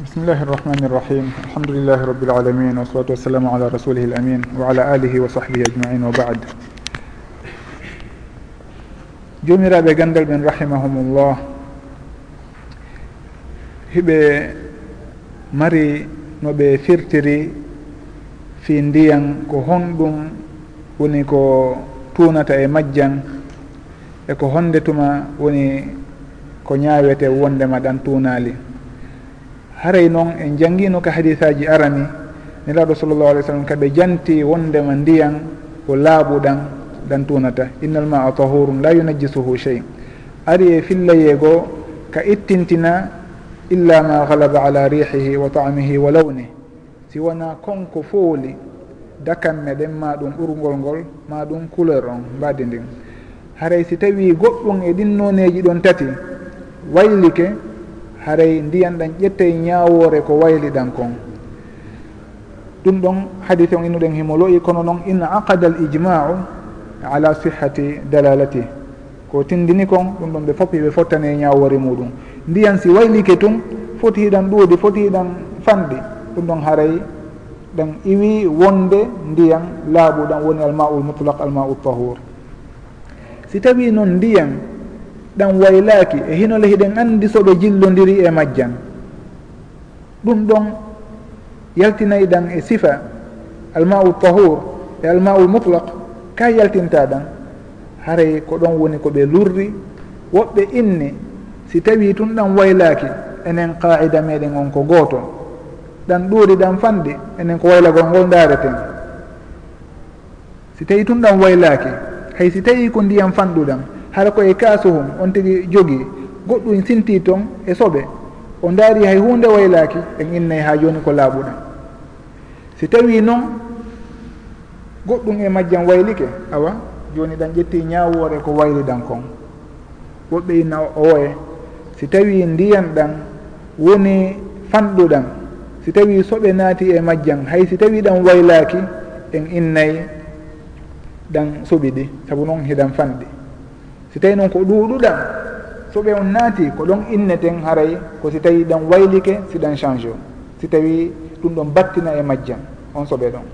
بسم الله الرحمن الرحيم الحمد لله رب العالمين والصلاة والسلام على رسوله الأمين وعلى آله وصحبه أجمعين وبعد jomiraɓe gandal ɓen rahimahumullah. Hiɓe mari no ɓe firtiri fi ndiyan ko honɗum woni ko tunata e majjan e ko honde tuma woni ko ñawete wondema ɗan tunali haray noon en jangino ka hadisaji arani nelaɗo sallllahu alih w sallam kaɓe janti wondema ndiyan ko laaɓuɗan ɗan tunata innal ma a tahurum la yunajjisuhu chey ari e fillayeego ka ittintina illa ma galaba ala rihihi wa taamihi wa lawni si wona konko fooli dakan ɗen ma ɗum ɓurgol ngol ma ɗum couleur on mbadi ndin. Haray si tawi goɗɗum e ɗin noneji ɗon tati waylike haray ndiyan ɗan ƴetta ñawore ko wayliɗan kon. Ɗum ɗon hadise on innuɗen himo loyi kono noon in aqada al ijmau ala sihati dalalati. Ko tindini kon ɗum ɗon ɓe fof ɓe fottane ñawore muɗum. Ndiyan si waylike tun foti hiɗan ɗuuɗi foti hiɗan fanɗi. Ɗum ɗon haray ɗan iwi wonde ndiyan laaɓuɗan woni alma'ul mutlak alma'ul tahur. Si tawi noon ndiyan ɗan waylaaki e hinole hiɗen anndi so ɓe jillondiri e majjan. Ɗum ɗon yaltinayi ɗan e sifa almau tahour e almaul mutlak ka yaltinta ɗan? Haray ko ɗon woni ko ɓe lurri woɓɓe inni si tawi tun ɗan waylaaki enen qaida meɗen on ko gooto. Ɗan ɗuuri ɗan fanɗi enen ko waylagol ngol ndaareten. Si tawi tun ɗan waylaaki hay si tawi ko ndiyam fanɗuɗan hara koye kaasuhum on tigi jogii goɗɗum sinti toon e soɓe o daari hay hunde waylaaki en innay haa jooni ko laaɓuɗam. Si tawi noon goɗɗum e majjam waylike awa jooni ɗan ƴetti ñaawoore ko wayliɗan kon. Woɓɓe inna owoye si tawi ndiyan ɗan woni fanɗuɗan si tawi soɓe naati e majjan hay si tawi ɗan waylaaki en innay ɗan soɓi ɗi sabu noon hiɗan fanɗi. si tawi noon ko ɗuuɗuɗan so ɓe on naati ko ɗon inneten haray ko si tawi ɗan waylike si ɗan change o. Si tawi ɗum ɗon battina e majjan on soɓe ɗon.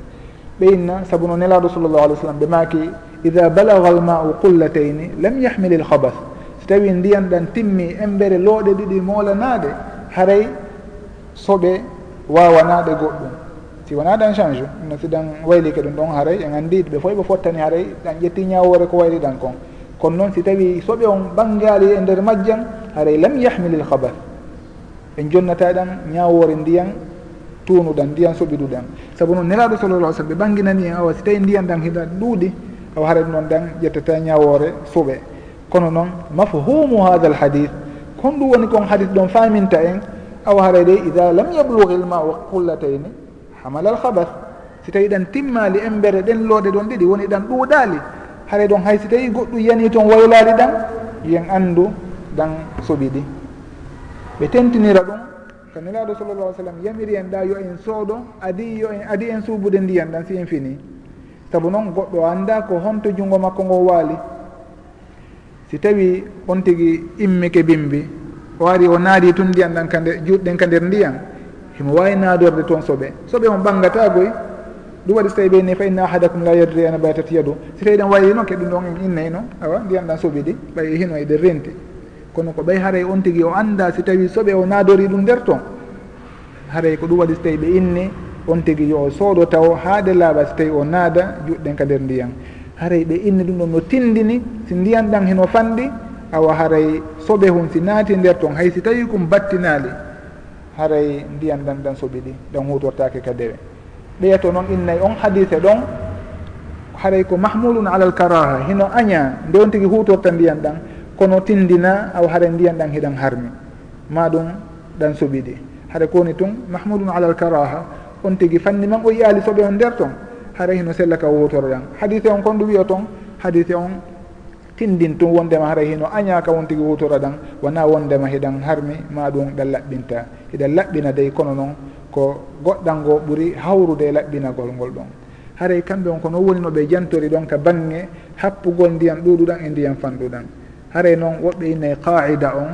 Ɓe inna saabu no nelaɗo sallllahu alih w sallam ɓe maaki ida balaga almau qullatayni lam yahmili l habas si tawi ndiyan ɗan timmi embere looɗe ɗiɗi moolanaade haray soɓe waawanaade goɗɗum. Si wona ɗan change no si ɗan waylike ɗum ɗon haray en anndi ɓe fof ɓe fottani haray ɗan ƴetti ñawore ko wayli ɗan kon. kono noon si tawi soɓe on ɓangali e nder majjan haray lam yahmilil habath en jonnata ɗan ñawore ndiyan tunuɗan ndiyan soɓiɗuɗan saabu noon nelaɗo sallallah sallam ɓe ɓanginani en awa si tawi ndiyan ɗan hiɗa ɗuuɗi awa haray noon ɗan ƴettata ñawore suɓe kono noon mafhumu hada l hadith kon ɗum woni kon hadith ɗon faminta en awa haray de ida lam yablughil ma u qullatayni hamala l habath si tawi ɗan timmali embere ɗen looɗe ɗon ɗiɗi woni ɗan ɗuuɗali haray ɗon hay si tawi goɗɗum yani toon waylade ɗan yen anndu ɗan soɓi ɗi ɓe tentinira ɗum ko nelaɗo sallallah sallam yamiri en ɗa yo en sooɗo adi yo en adi en suubude ndiyan ɗan si en fini. Saabu noon goɗɗo anda ko honto junngo makko ngo waali. Si tawi on tigi immike bimbi o ari o naadi tun ndiyan ɗan kande juɗɗen ka nder ndiyan himo wawi naadorde toon soɓe. Soɓe on ɓangata goye ɗum waɗi so tawi ɓe ni fa inna ahadakum la yadri ana baytat yadu. So tawi ɗen wayi noon ke ɗum ɗon en innay noon awa ndiyan ɗan soɓi ɗi ɓay hino eɗen renti kono ko ɓay haray on tigui o anda si tawi soɓe o nadori ɗum nder toon haray ko ɗum waɗi so tawi ɓe inni on tigui yo sooɗo taw haade laaɓa so tawi o naada juɗɗen ka nder ndiyan. Haray ɓe inni ɗum ɗon no tindini si ndiyan ɗan heno fanɗi awa haray soɓe hun si naati nder toon hay si tawi kom battinali haray ndiyan ɗan ɗan soɓi ɗi ɗan hutortake ka dewe. ɓeyato noon innayi on hadise ɗon haray ko mahmulun ala l karaha hino aña nde on tigi hutorta ndiyan ɗan kono tindina aw haray ndiyan ɗan hiɗan harmi. Ma ɗum ɗan suɓiɗi haɗa koni tun mahmulun ala l karaha on tigi fanni man o yiyali soɓe on nder ton hara hino sella ka wutoro ɗan. Hadise on kon ɗum wiya ton hadise on tindin tun wondema hara hino aña ka won tigi hutora ɗan wona wondema hiɗan harmi ma ɗum ɗan laɓɓinta. Hiɗan laɓɓina dey kono noon ko goɗɗal ngo ɓuri hawrude e laɓɓinagol ngol ɗon. Haray kamɓe on kono woni no ɓe jantori ɗon ka bange happugol ndiyam ɗuɗuɗan e ndiyam fanɗuɗan haray noon woɓɓe innayi qaida on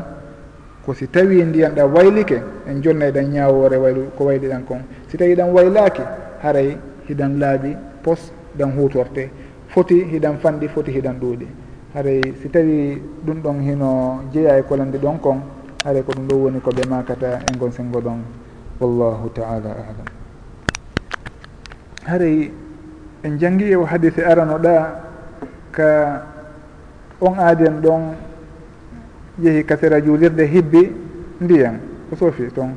ko si tawi ndiyam ɗam waylike en jonnay ɗan ñawore waylu ko wayli ɗan kon. Si tawi ɗan waylaki haray hiɗan laaɓi pos ɗan hutorte foti hiɗan fanɗi foti hiɗan ɗuuɗi haray si tawi ɗum ɗon hino jeeya e kolandi ɗon kon haray ko ɗum ɗo woni ko ɓe makata e gon sengo ɗon. wallahu taala alam. Haray en jangi e o hadise arano ɗa ka on aaden ɗon yeehi ka sera juulirde hibbi ndiyan ko soofi. Toon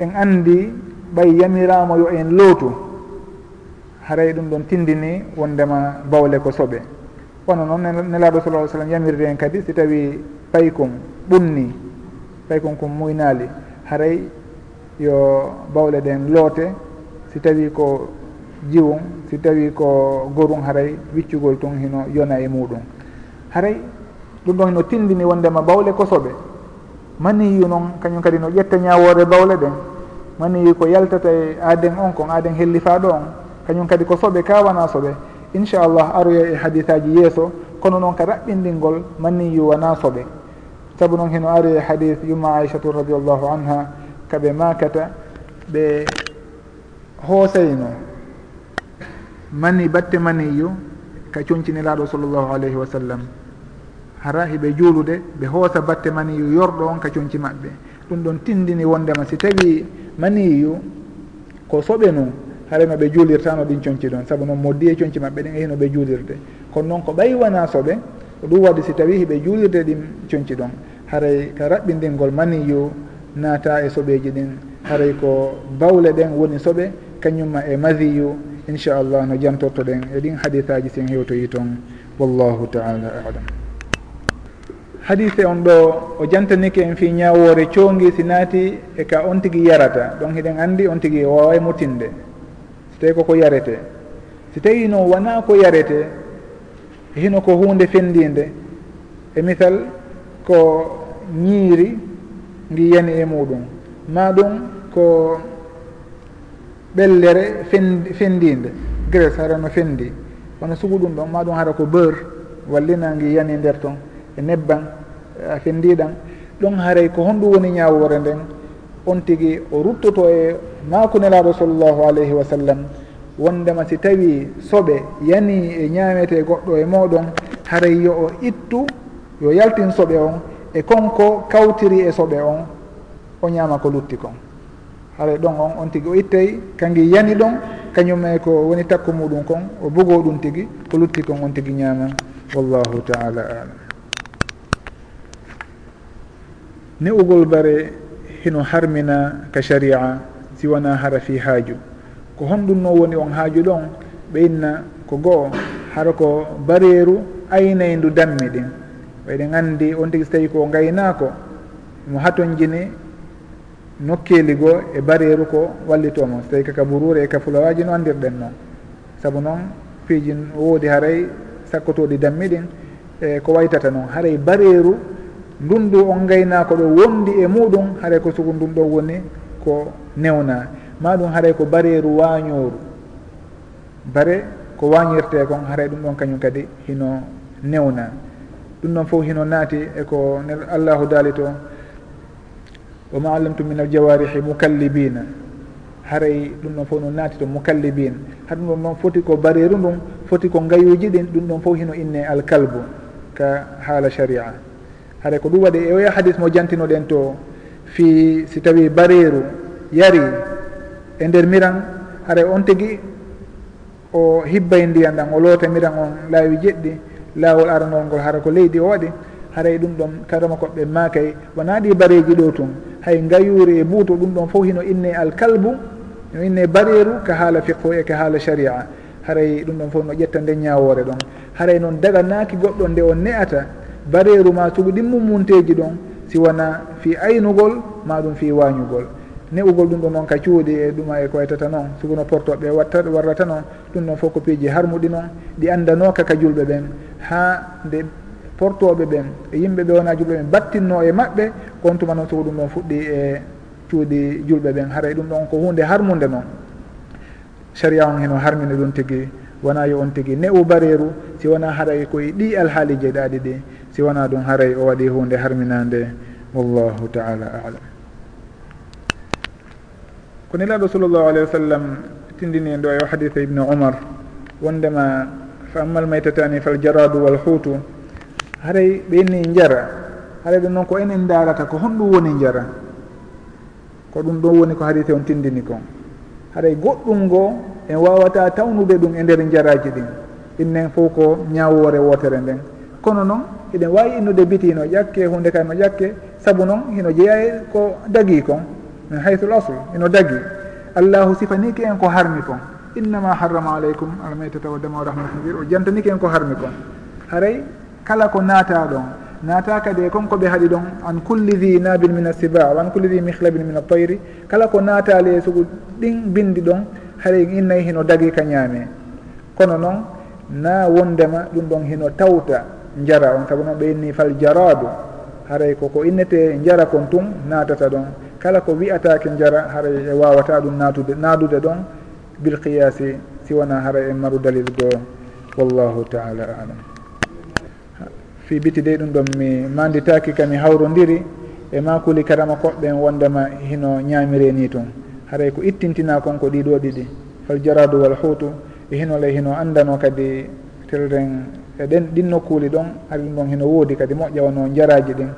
en anndi ɓay yamirama yo en lootu haray ɗum ɗon tindini wondema bawle ko soɓe. Wono noon nelaɗo sala sallam yamirde en kadi si tawi paykum ɓunni paykum kum muynaali haray yo bawle ɗen loote si tawi ko jiwum si tawi ko gorum haray wiccugol tun hino yona e muɗum. Haray ɗum ɗon no tindini wondema bawle kosoɓe. Maniyu noon kañum kadi no ƴetta ñawore bawle ɗen. Maniyu ko yaltata e aaden on kon aaden hellifaɗo on. Kañum kadi ko soɓe kawana soɓe. Inchallah aroya e hadisaji yeeso kono noon ka raɓɓindingol maniyu wona soɓe. Saabu noon heno ari e hadis yumma aichatu radiallahu anha kaɓe makata ɓe hoosayno mani batte maniyu ka coñciniraɗo sallllahu alayhi wa sallam. Hara hiɓe juulude ɓe hoosa batte maniyu yorɗo on ka coñci maɓɓe. Ɗum ɗon tindini wondema. Si tawi maniyu ko soɓe nu hara no ɓe juulirtano ɗin coñci ɗon. Saabu noon moddi e coñci maɓɓe ɗen ehi no ɓe juulirde. Kono noon ko ɓaywana soɓe ko ɗum waɗi si tawi hiɓe juulirde ɗin coñci ɗon. Haray ka raɓɓindingol maniyu naata e soɓeji ɗin. Haray ko bawle ɗen woni soɓe kañumma e madiyu inchallah no jantorto ɗen e ɗin haditaji sen hewtoyi toon. Wallahu taala alam. Hadise on ɗo o jantanike en fi ñawore coongi si naati e ka on tigui yarata. Donc hiɗen andi on tigui waway mutinde. Si tawi koko yarete. Si tawi no wona ko yarete hino ko hunde fendinde e misal ko ñiiri ndi yani e muɗum. Ma ɗum ko ɓellere fendi fendide grece hara no fendi. Kono sugu ɗum ɗon ma ɗum hara ko beurre wallina ngi yani e nder ton e nebban a fendiɗan ɗon haray ko honɗum woni ñawore nden on tigui o ruttoto e maako nelaɗo sallllahu alayhi wa sallam. Wondema si tawi soɓe yani e ñamete goɗɗo e moɗon haray yo o ittu yo yaltin soɓe on e konko kawtiri e soɓe on o ñaama ko lutti kon. Haray ɗon on on tigi o ittay kangi yani ɗon kañum e ko woni takku muɗum kon o bugo ɗum tigi ko lutti kon on tigi ñaama. Wallahu taala alam. Ne'ugol bare hino harmina ka sharia si wona hara fi haaju. Ko honɗum no woni on haaju ɗon ɓe inna ko go'o hara ko bareeru aynaydu dammi ɗin. eɗen anndi on tigi so tawi ko ngaynaako mo haton jini nokkeeli goo e bareeru ko wallitomo so tawi kaka burure e ka fulawaji no anndirɗen noon sabu noon piiji woodi haray sakkotoɗi dammiɗin e ko waytata noon haray bareeru ndun on ngaynaako ɗo wondi e muɗum haray ko sugu ndun ɗo woni ko newna ma ɗum haray ko bareeru waañooru bare ko wañirte kon haray ɗum ɗon kañum kadi hino newna ɗum noon fof hino naati eko allahu daali to. Wa ma allamtum min aljawarihi mukallibina haray ɗum ɗon fof no naati to mukallibin ha ɗum ɗon noon foti ko bariru ndun foti ko ngayuji ɗin ɗum ɗon fof hino inne alkalbu ka haala sharia. Haray ko ɗum waɗi e oya hadis mo jantinoɗen to fi si tawi bariru yari e nder miran haray on tigui o hibbay ndiyan ɗan o loota miran on laawi jeɗɗi laawol aranol ngol hara ko leydi o waɗi haray ɗum ɗon karama koɓɓe maakay. Wona ɗi bareji ɗo tun hay ngayuri e buuto ɗum ɗon fof hino inne alkalbu no inne bareeru ka haala fiqhu e ka haala sharia. Haray ɗum ɗon fof no ƴetta nde ñawore ɗon. Haray noon daga naaki goɗɗo nde o ne'ata bareeru ma sugu ɗimmummunteji ɗon si wona fi aynugol ma ɗum fi wañugol ne'ugol ɗum ɗo noon ka cuuɗi e ɗuma e ko waytata noon. Suguno portoɓe watta warrata noon ɗum ɗon fof ko piiji harmuɗi noon. Ɗi andanoka ka julɓe ɓen. Ha nde portoɓe ɓen e yimɓe ɓe wona julɓe ɓen battinno e maɓɓe kon tuma noon sugo ɗum ɗon fuɗɗi e cuuɗi julɓe ɓen. Haray ɗum ɗon ko hunde harmude noon. Saria on heno harmina ɗum tigui wona yo on tigui ne'u bareru si wona haray koye ɗi alhaali jeyɗaɗi ɗi si wona ɗum haray o waɗi hunde harminande wallahu taala alam. ko nelaɗo sallllahu alayhi wa sallam tindini en ɗo e o haditha ibnu omar wondema fa ammal maytatani fal jaradu wal huutu haray ɓe inni jara haray ɗum noon ko enen darata ko honɗum woni jara ko ɗum ɗon woni ko hadithe on tindini kon. Haray goɗɗum ngo en wawata tawnude ɗum e nder jaraji ɗin. Innen fof ko ñawore wotere nden. Kono noon eɗen wawi innude biti no ƴakke hunde kay no ƴakke saabu noon hino jeeya e ko dagui kon. min haythu l asl ino dagi. Allahu sifaniki en ko harmi kon. Innama harrama aleykum almaytata wa dama wa rahmatir o jantaniki en ko harmi kon. Haray kala ko naata ɗon. Naata kadi e konko ɓe haɗi ɗon an kulli di nabin min asiba wa an kulli di mihlabin min altayri kala ko naatali e sugu ɗin bindi ɗon haray innayi e hino dagi ka ñaame. Kono noon na wondema ɗum ɗon hino tawta jara on. Saabu noon ɓe inni fal jaradu haray koko innete jara kon tun naatata ɗon. kala ko wi'atake jara haray e wawata ɗum natude naadude ɗon bilqiyasi siwona si haray e maru dalil goo wallahu taala alam. Fi biti dey ɗum ɗon mi manditaki kami hawrodiri e makuli karama koɓɓen wondema hino ñamire ni tun haray ko ittintina kon ko ɗiɗo ɗiɗi. Fal jaradu wal huutu e hinole hino andano kadi telren e ɗen ɗin nokkuli ɗon hari ɗum ɗon hino woodi kadi moƴƴa wono jaraji ɗin.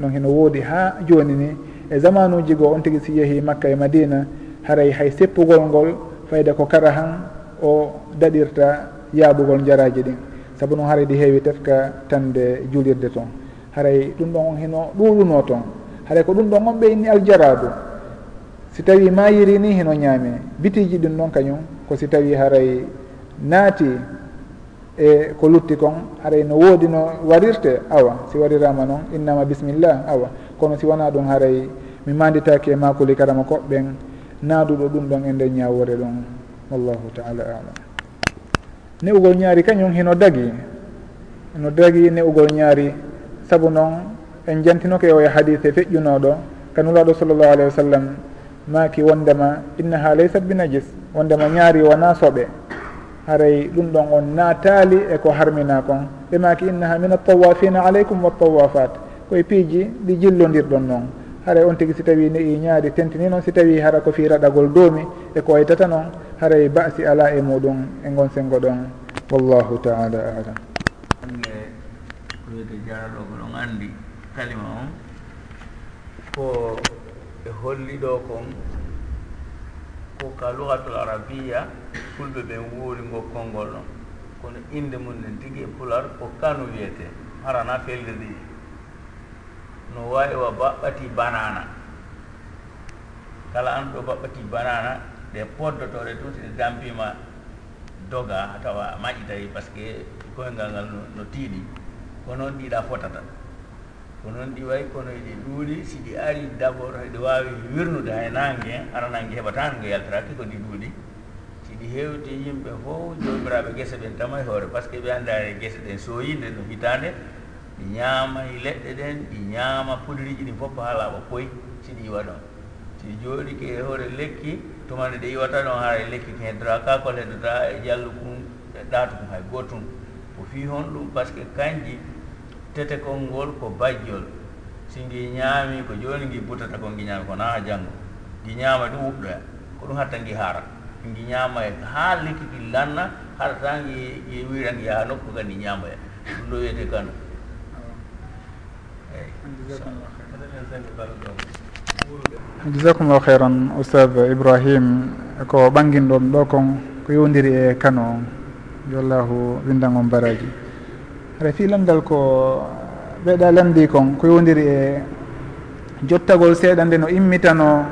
Ɗon hino woodi ha joni ni e zamanuji goo on tigi si yeehi makka e madina haray hay seppugol ngol fayda ko kara han o daɗirta yaabugol jaraji ɗin. Saabu noon haray ɗi heewi tefka tande julirde toon haray ɗum ɗon on hino ɗuɗuno toon haray ko ɗum ɗon on ɓe inni aljaradu si tawi mayiri ni hino ñaame bitiji ɗin ɗon kañum ko si tawi haray naati e ko lutti kon haray no woodi no warirte awa si warirama noon innama bisimillah awa. kono si wona ɗum haray mi manditaki e makuli karama koɓɓen naaduɗo ɗum ɗon e nder ñawore ɗon. Wallahu taala alam. Ne'ugol ñaari kañum hino dagi no dagi ne'ugol ñaari saabu noon en jantinoke o e hadise feƴƴunoɗo kanulaɗo sallllahu alayhi wa sallam maki wondema innaha laysat binajis wondema ñaari wona soɓe. Haray ɗum ɗon on naataali e ko harmina kon ɓe maki innaha min altawafina aleykum waltawafat koye piiji ɗi jillodirɗon noon haray on tigui si tawi neɗi ñaari tentini noon si tawi hara ko fi raɗagol doomi e ko waytata noon haray basi ala e muɗum e gon sengo ɗon. Wallahu taala alam. Wiyete jaraɗo ko ɗon andi kalima on ko ɓe holli ɗo kon ko ka lugatul arabia fulɓe ɓen wuuri ngo konngol ɗon. Kono inde mum nen tigi e pular ko kanu wiyete harana fellirɗi no wawi wa baɓɓati banana. Kala an ɗo baɓɓati banana ɗe poddotoɗe tuti ɗe dampima doga ha tawa a maƴitawi par ce que koyngal ngal no tiiɗi. Ko noon ɗiɗa fotata. Ko noon ɗi wayi kono eɗi ɗuuɗi si ɗi ari d' abord eɗi wawi wirnude hay nangue ara nangue heɓata ngo yaltiraki ko ɗi ɗuuɗi. Si ɗi hewti yimɓe fof jomiraɓe guese ɓen tama e hoore par ce que ɓe andare guese ɗen soyinde no hitande. ɗi ñaamay e leɗɗe ɗen ɗi ñaama pudiriji ɗin fof haa laaɓa koye si ɗi iwa ɗon. Si ɗi jooɗi ke e hoore lekki tumande ɗe iwata ɗon hara e lekki heddora kakol heddota e jallu kum e ɗaatu kum hay gootum. Ko fii hon ɗum par ce que kanji tetekol ngol ko bajjol. Si ngi ñaami ko jooni ngi butata kon ngi ñaami ko naa janngo. Ngi ñaama ɗum wuɗɗoya ko ɗum hatta ngi haara. Ngi ñaama e haa lekki ki lanna haɗa tan ngi wiira ngi yaha nokku kadi ndi ɗum ɗo wiyete kano eyyi jasakumllahu heyran oustad ibrahim. Ko ɓanginɗon ɗo kon ko yewdiri e kano on yo allahu windan on baraji. Ara fi lamdal ko ɓeeɗa lamdi kon ko yewdiri e jottagol seeɗa nde no immitano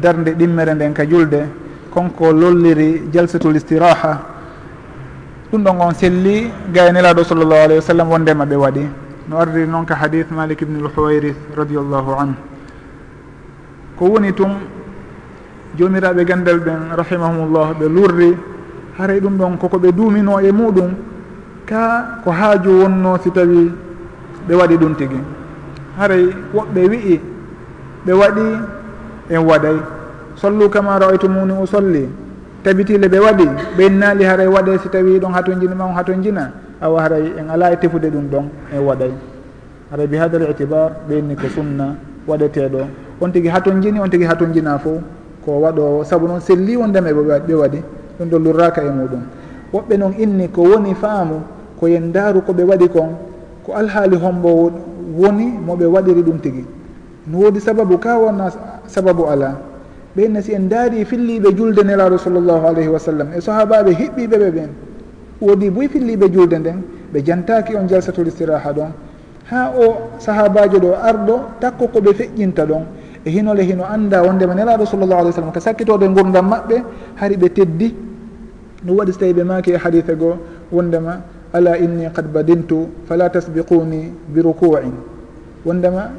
darde ɗimmere nden ka julde konko lolliri jalsatul istiraha. Ɗum ɗon on selli gaynelaɗo sallllahu alayhi wa sallam wondema ɓe waɗi. no ardi noon ka hadith malik ibne lhuwayris radiallahu anhu. Ko woni tum jomiraɓe gandal ɓen rahimahumullah ɓe lurri haray ɗum ɗon koko ɓe duumino e muɗum ka ko haaju wonno si tawi ɓe waɗi ɗum tigi. Haray woɓɓe wi'i ɓe waɗi en waɗay. Sollu kama raaytumuni usolli tabitile ɓe waɗi ɓennaali haray waɗe si tawi ɗon hato jini ma on hatojina awa haray en ala e tefude ɗum ɗon en waɗay. Haray bi hada l itibar ɓenni ko sunna waɗeteɗo. On tigui hatojini on tigui hatojina fo ko waɗo saabu noon selli wondema ɓe waɗi ɗum ɗo lurraka e muɗum. Woɓɓe noon inni ko woni faamu ko yen daaru koɓe waɗi kon ko alhaali hombo woni moɓe waɗiri ɗum tigui no woodi sababu ka wonna sababu ala ɓeynna si en daari e filliɓe julde nelaɗo sallllahu alayhi wa sallam. E sahabaɓe hiɓɓiɓe ɓe ɓen woodi boy e filliɓe julde nden ɓe jantaki on jalsatul istiraha ɗon. Ha o sahabajo ɗo arɗo takko koɓe feƴƴinta ɗon. E hinole hino anda wondema nelaɗo sallllahu alih w sallam ko sakkitode gurdam maɓɓe hari ɓe teddi. Ɗum waɗi so tawi ɓe maki e haditha goo wondema ala inni qad badintu fala tasbiquni bi rukuin wondema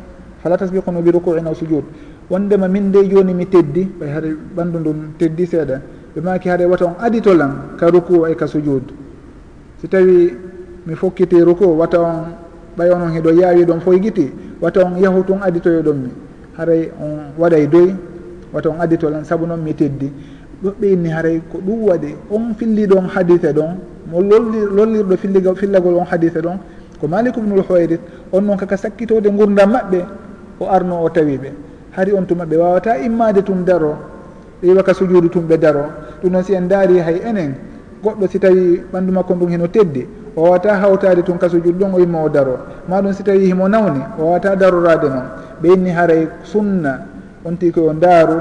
fala tasbiquni bi rukuin aw sujud wondema min de joni mi teddi ɓay haɗa ɓandu ndun teddi seeɗa. Ɓe maki haɗa wata on aditolan ka ruku e ka sujud si tawi mi fokkiti ruku wata on ɓay onon hiɗo yaawi ɗon foygiti wata on yahu tun aditoyo ɗon mi. Haray on waɗay doy wata on aditolam saabu noon mi teddi. Ɗuɓɓe inni haray ko ɗum waɗi on filliɗon hadise ɗon mo lolli lollirɗo filliga fillagol on hadise ɗon ko malik ubnul hoyrit on noon kaka sakkitode gurdam maɓɓe o arno o tawi ɓe. hari on tuma ɓe wawata immade tum daro ɓe yiwa ka sujudu tum ɓe daro. Ɗum noon si en daari hay enen goɗɗo si tawi ɓanndu makko ndun heno teddi o wawata hawtade tun ka sujudu ɗon o yimma o daro. Maɗum si tawi himo nawni o wawata darorade noon ɓe inni haray sunna on tii koyo ndaaru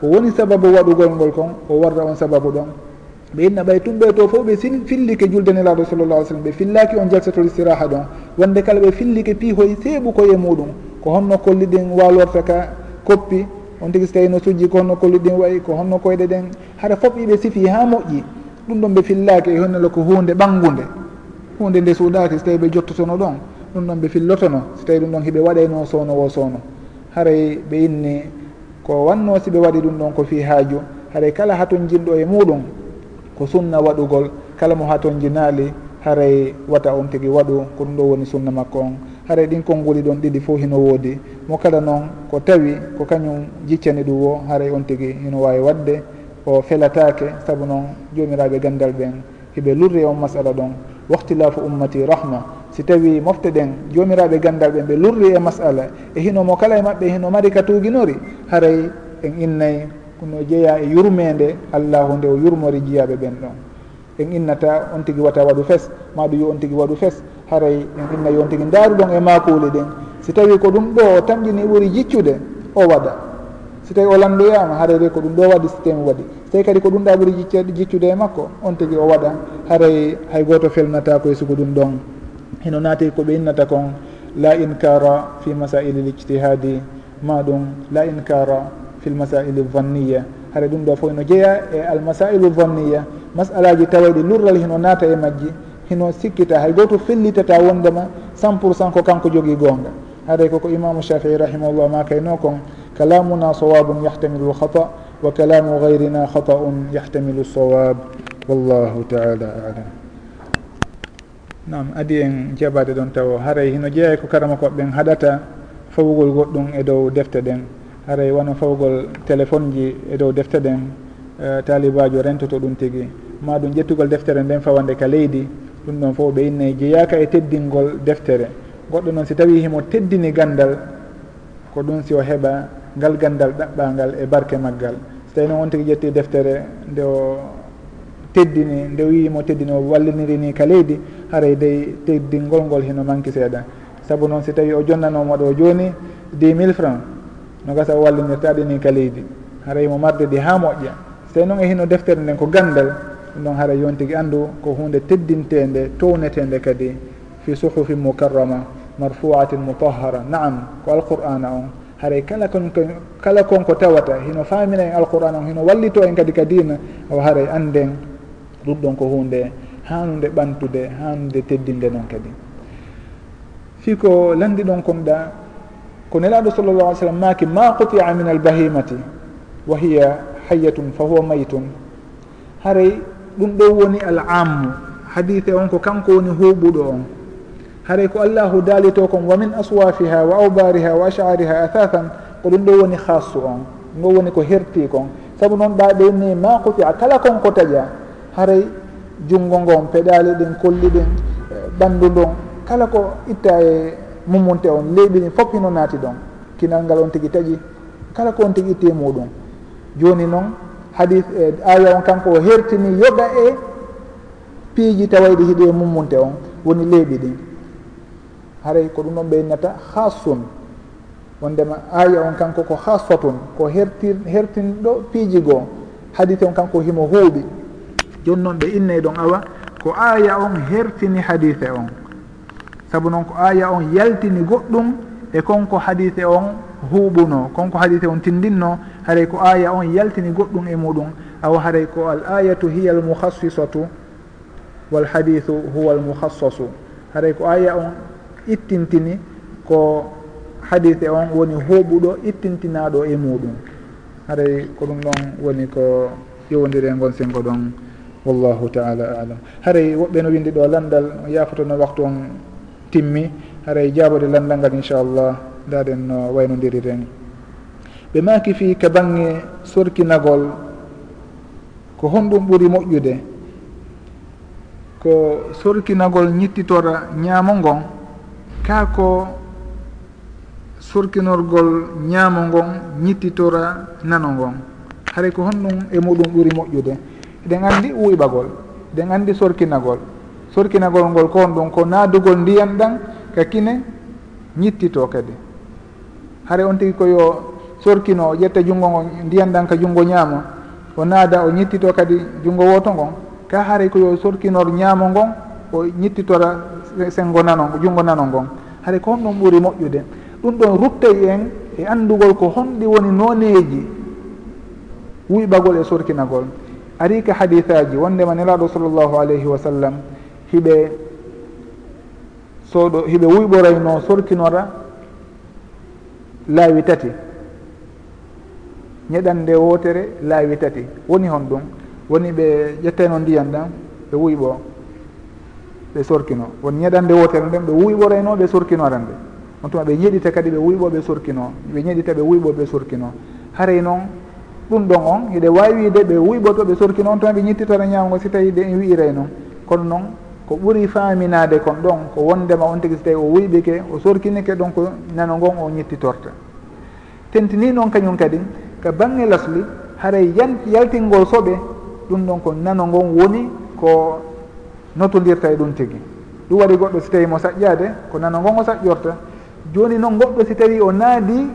ko woni sababu waɗugol ngol kon o warra on sababu ɗon. Ɓe inna ɓay tumɓe to fof ɓe fillike julde nelaɗo sallallah alih sallam ɓe fillaki on jalsatol istiraha ɗon. Wonde kala ɓe fillike piihoy seeɓukoye muɗum ko honno kolli ɗin walorta ka koppi on tigi so tawi no sujji ko honno kolli ɗin wayi ko honno koyɗe ɗen haɗa foof ɓiɓe sifi ha moƴƴi. Ɗum ɗon ɓe fillaki e honnelo ko hunde ɓangude hunde nde suuɗaki so tawi ɓe jottotono ɗon ɗum ɗon ɓe fillotono so tawi ɗum ɗon hiɓe waɗayno sowno wo sowno haray ɓe inni ko wanno si ɓe waɗi ɗum ɗon ko fi haaju. Haray kala haton jinɗo e muɗum ko sunna waɗugol kala mo haton jinaali haray wata on tigi waɗu ko ɗum ɗo woni sunna makko on. haray ɗin konnguli ɗon ɗiɗi fof hino woodi. Mo kala noon ko tawi ko kañum jiccani ɗum wo haray on tigi hino wawi wadde o felatake saabu noon jomiraɓe gandal ɓen hiɓe lurri on masala ɗon. Wahtilafu ummati rahma. Si tawi mofte ɗen jomiraɓe gandal ɓen ɓe lurri e masala e hino mo kala e maɓɓe hino mari ka tuginori haray en innayi no jeeya e yurmede allahu nde o yurmori jiyaɓe ɓen ɗon. En innata on tigui wata waɗu fes maɗum yo on tigui waɗu fes. haray en inna yon tigui daruɗon e makuli ɗin si tawi ko ɗum ɗo o tamƴini ɓuuri jiccude o waɗa. Si tawi o lamdoyama harayre ko ɗum ɗo waɗi so tawi waɗi. So tawi kadi ko ɗum ɗa ɓuuri jiccude e makko on tigui o waɗa. Haray hay goto felnata koye sugo ɗum ɗon. Hino naati koɓe innata kon la inkara fi masaili l ijtihadi ma ɗum la inkara fi l masaili vanniya hara ɗum ɗo fof ino jeeya e almasailu vanniya masalaji tawaɗi lurral hino naata e majji. hino sikkita hay goto fellitata wondema cent pour cent ko kanko jogui gonga. Haɗay koko imamu shafii rahimahullah ma kayno kon kalamuna sawabun yahtamilu lhata wa kalamu gayrina hata'un yahtamilu sawab. Wallahu taala alam. Nam adi en jaɓade ɗon taw haray hino jeeya ko karama koɓeɓen haɗata fawugol goɗɗum e dow defte ɗen haray wona fawgol téléphone ji e dow defte ɗen eh, talibajo rentoto ɗum tigui ma ɗum ƴettugol deftere nden fawande ka leydi. ɗum noon fof ɓe innayi jeeyaka e teddingol deftere. Goɗɗo noon si tawi himo teddini gandal ko ɗum si o heɓa ngal gandal ɗaɓɓangal e barke maggal. So tawi noon on tigui ƴetti deftere nde o teddini nde wiimo teddini o walliniri ni ka leydi haray dey teddingol ngol hino manki seeɗa. Saabu noon si tawi o jonnanomo ɗo joni dix mille franc no gasa o wallinirta ɗini ka leydi. Haray mo marde ɗi ha moƴƴa. So tawi noon e hino deftere nden ko gandal ɗum ɗon haɗa yon tigui andu ko hunde teddintede townetede kadi fi suhufi mucarrama marfuatin mutahara naam ko alqur'ana on. Haray kala kon kala konko tawata hino famina en alqur'ana on hino wallito en kadi ka dina o haray anden ɗum ɗon ko hunde hanude ɓantude hanude teddinde noon kadi. Fi ko landi ɗon komɗa ko nelaɗo sallallah alih sallam maki ma qutia min albahimati wa hiya hayyatun fa huwa maytun. Haray ɗum ɗo woni al ammu hadise on ko kanko woni huuɓuɗo on. Haray ko allahu daalito kon wa min aswafiha wa aubariha wa ashariha athathan ko ɗum ɗo woni hassu on. Ɗum ɗo woni ko herti kon saabu noon ɗaɗen ni ma kutia kala kon ko taƴa haray junngo ngon peɗali ɗin kolli ɗin ɓanndu ɗon kala ko itta e mumunte on leyɓi ɗin fof hino naati ɗon. Kinal ngal on tigi taƴi kala ko on tigi itti e muɗum joni noon hadis e aya on kanko o hertini yoga e piiji tawayɗi hiɗi e mummunte on woni leeɓi ɗin haray ko ɗum ɗon ɓeynata hasun wondema aya on kanko ko hasatun ko hertir hertinɗo piiji goo. Hadise on kanko himo huuɓi. Joni noon ɓe innay ɗon awa ko aya on hertini hadise on. Saabu noon ko aya on yaltini goɗɗum e konko hadise on huuɓuno konko hadise on tindinno haray ko aya on yaltini goɗɗum e muɗum. Awa haray ko al ayatu hiya al mouhassisatu wal hadithu huwa al mouhassasu haray ko aya on ittintini ko hadise on woni huuɓuɗo ittintinaɗo e muɗum. Haray ko ɗum ɗon woni ko ƴewodiri e gon sengo ɗon wallahu taala alam. Haray woɓɓe no windi ɗo landal yafotono waktu on timmi. Haray jaabode landal ngal inchallah ndaɗen no waynodiri ni ɓe maki fi ka bange sorkinagol ko honɗum ɓuuri moƴƴude. Ko sorkinagol ñittitora ñaamo ngon kaa ko sorkinorgol ñaamo ngon ñittitora nano ngon haray ko honɗum e muɗum ɓuuri moƴƴude. Eɗen anndi wuyɓagol eɗen anndi sorkinagol sorkinagol ngol ko honɗum ko naadugol ndiyan ɗan ka kine ñittito kadi. hare on tigi koyo sorkino o ƴetta junngo ngo ndiyan ɗan ka junngo ñaamo o naada o ñittito kadi junngo woto ngon ka haray koyo sorkinor ñaamo ngon o ñittitora sengo nano junngo nano ngon haray ko honɗum ɓuuri moƴƴude. Ɗum ɗon ruttay en e anndugol ko honɗi woni noneeji wuyɓagol e sorkinagol. Ari ka hadisaji wondema nelaɗo sallllahu alayhi wa sallam hiɓe soɗo hiɓe wuyɓorayno sorkinora laawi tati. Ñeɗande wotere laawi tati. Woni hon ɗum. Woni ɓe ƴettayno ndiyam ɗan ɓe wuyɓo ɓe sorkino. Won ñeɗande wotere nden ɓe wuyɓorayno ɓe sorkino aran nde. On tuma ɓe ñeɗita kadi ɓe wuyɓo ɓe sorkino. Ɓe ñeɗita ɓe wuyɓo ɓe sorkino. Haray noon ɗum ɗon on hiɗe wawide ɓe wuyɓoto ɓe sorkino on tuma ɓe ñittitara ñamugo si tawi de en wi'iray noon kono noon ko ɓuuri faminade kon ɗon ko wondema on tigui so tawi o wuyɓike o sorkinike donc nano ngon o ñittitorta. Tentini noon kañum kadi ko bange lasli haray yan yaltingol soɓe ɗum ɗon ko nano ngon woni ko notodirta e ɗum tigui ɗum waɗi goɗɗo so tawi mo saƴƴade ko nano ngon o saƴƴorta joni noon goɗɗo si tawi o naadi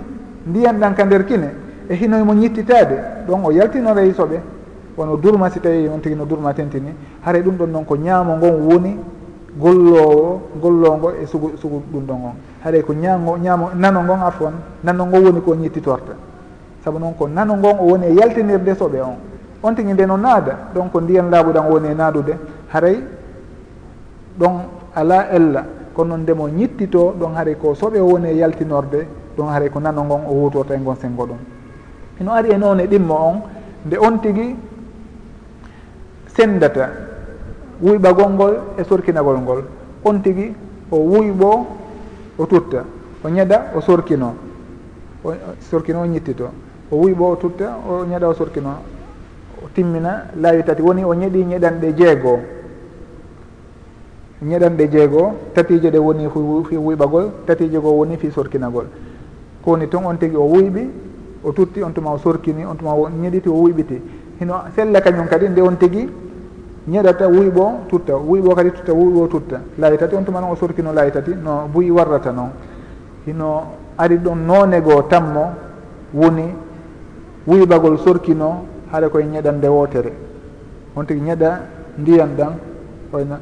ndiyan ɗan ka nder kine e hinoymo ñittitade ɗon o yaltinoray e soɓe wono durma si tawi on tigi no durma tentini haray ɗum ɗon noon ko ñaamo ngon woni gollowo gollongo e sugu sugu ɗum ɗon on. Haɗay ko ñago ñaamo nano ngon afon nano ngon woni ko ñittitorta saabu noon ko nano ngon o woni e yaltinirde soɓe on. On tigui nde no naada donc ndiyan laaɓuɗan woni e naadude haray ɗon ala ella. Kono noon ndemo ñittito ɗon haray ko soɓe woni e yaltinorde ɗon haray ko nano ngon o wutorta e ngon senngo ɗum. Ino ari e noon e ɗimmo on nde on tigui sendata wuyɓagol ngol e sorkinagol ngol. On tigui o wuyɓo o tutta o ñeɗa o sorkino o sorkino o ñittito. O wuyɓo o tutta o ñeɗa o sorkino. O timmina laawi tati woni o ñeɗi ñeɗanɗe jeegoo ñeɗanɗe jeegoo tatije ɗe woni fi wuyɓagol tatije goo woni fi sorkinagol. Ko woni toon on tigui o wuyɓi o tutti on tuma o sorkini on tuma o ñeɗiti o wuyɓiti. Hino sella kañum kadi nde on tigui ñeɗata wuyɓo tutta wuyɓo kadi tutta wuyɓo tutta. Laayi tati on tuma noon o sorkino laayi tati no buyi warrata noon. Hino ari ɗon noone goo tammo woni wuyɓagol sorkino haɗa koye ñeɗande wootere on tigi ñeɗa ndiyan ɗan oyna.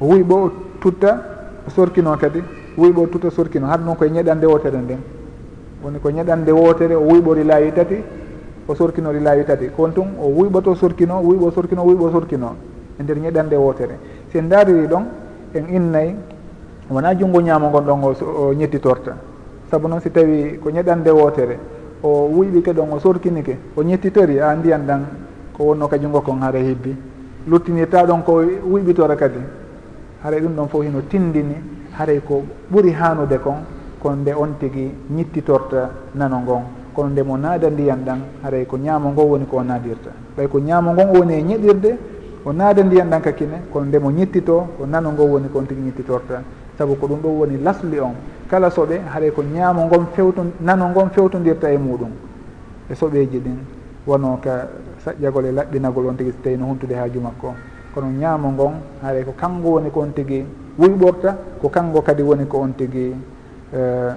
Wuyɓo tutta sorkino kadi wuyɓo tutta sorkino haɗa noon koye ñeɗande wootere nden. Woni ko ñeɗande wootere o wuyɓori laayi tati o sorkinori laawi tati. Kon tun o wuyɓoto sorkino wuyɓo sorkino wuyɓo sorkino e nder ñeɗande wotere si en daariri ɗon en innayi wona junngo ñaamo ngon ɗon o ñettitorta. Saabu noon si tawi ko ñeɗande wotere o wuyɓike ɗon o sorkinike o ñettitori a ndiyan ɗan ko wonno ka junngo kon hara hibbi luttinirta ɗon ko wuyɓitora kadi haray ɗum ɗon fof hino tindini haray ko ɓuri hanude kon kon nde on tigi ñittitorta nano ngon. kono nde mo naada ndiyan ɗan haray ko ñaamo ngo woni ko o naadirta. Ɓay ko ñaamo ngon woni e ñeɗirde o naada ndiyan ɗan kakkine kono nde mo ñittito ko nano ngo woni ko on tigi ñittitorta saabu ko ɗum ɗo woni lasli on. Kala soɓe haray ko ñaamo ngon fewto nano ngon fewtodirta e muɗum e soɓeji ɗin. Wono ka saƴƴagol e laɓɓinagol on tigi so tawi no huntude haaju makko. Kono ñaamo ngon haray ko kanngo woni ko on tigi wuyɓorta ko kanngo kadi woni ko on tigi uh,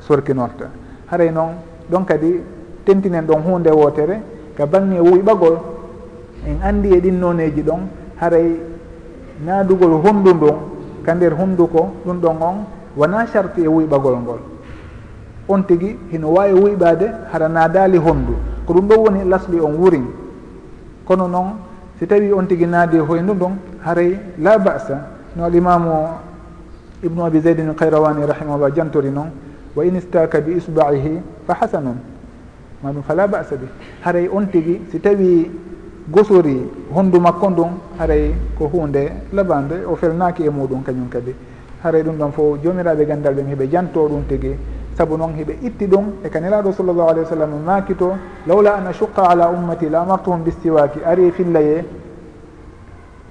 sorkinorta. Haray noon ɗon kadi tentinen ɗon hunde wotere ka bange wuyɓagol en andi e ɗin noneji ɗon haray naadugol hundu ndun ka nder hunduko ɗum ɗon on wona sarti e wuyɓagol ngol. On tigui hino wawi wuyɓade hara naadali hondu ko ɗum ɗon woni lasli on wurin. Kono noon si tawi on tigui naadi hoyndu ndun haray la basa. No alimamu ibnu abi zeydin kayrawani rahimahullah jantori noon wa in istaka bi isbaihi fa hasanan. Ma ɗum fala basa bi haray on tigui si tawi gosori honndu makko ndun haray ko hunde labande o felnaki e muɗum kañum kadi. Haray ɗum ɗon fo jomiraɓe gandal ɓe heeɓe janto ɗum tigui saabu noon heɓe itti ɗum e kaniraɗo sallllahu alayhi wa sallam makito lawla an ashuqa ala ummati la amartuhum bistiwaki ari e fillaye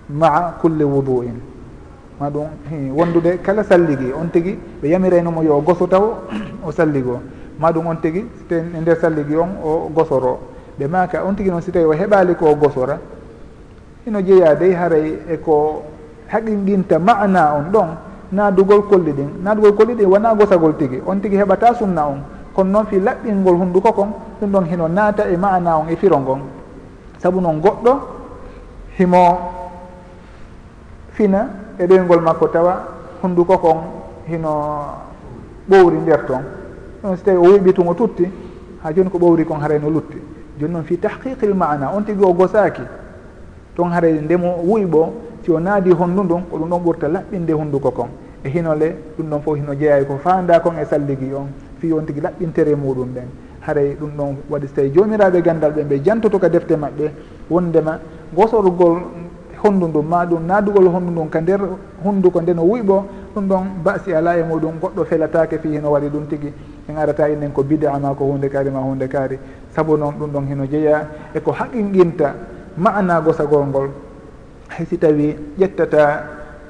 maa culle wudu in ma ɗum wondude kala salligi on tigui ɓe yamiraynomo yo goso taw o salligo. Ma ɗum on tigui te e nder salligi on o gosoro. Ɓe maka on tigui noon si tawi o heɓali ko gosora. Ino jeeya dey haray eko haqinɗinta mana on ɗon naadugol kolli ɗin. Naadugol kolli ɗin wona gosagol tigui on tigui heɓata sunna on. Kono noon fi laɓɓingol hunduko kon ɗum ɗon hino naata e mana on e firo ngon. Saabu noon goɗɗo himo fina e ɗoygol makko tawa hunnduko kon hino ɓowri nder toon ɗon so tawi o weɓitumo tutti ha joni ko ɓowri kon harayno lutti. Joni noon fi tahqiqil mana on tigui o gosaki toon haray ndemo wuyɓo si o naadi honndu ndun ko ɗum ɗon ɓurta laɓɓinde hunnduko kon. E hinole ɗum ɗon fof hino jeeyay e ko fanda kon e salligi on. Fi on tigui laɓɓintere muɗum ɓen haray ɗum ɗon waɗi so tawi jomiraɓe gandal ɓe ɓe jantoto ka defte maɓɓe wondema gosorgol honndu ndun ma ɗum naadugol honndu ndun ka nder hunnduko nde no wuyɓo ɗum ɗon basi ala e muɗum goɗɗo felatake fi hino waɗi ɗum tigui en arata innen ko bida ma ko hunde kaari ma hunde kaari. Saabu noon ɗum ɗon hino jeeya eko haqinguinta mana gosagol ngol. Haysi tawi ƴettata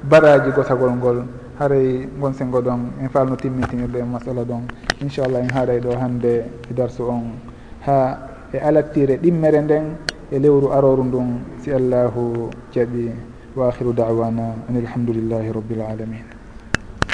baraji gosagol ngol haray gon sengo ɗon en falno timmitinirɗo e masala ɗon. Inchallah en haaray ɗo hande e darsu on. Ha e alattire ɗimmere nden e lewru aroru ndun si allahu jaɓi wa akhiru dawana an alhamdulillahi rabbil alamin.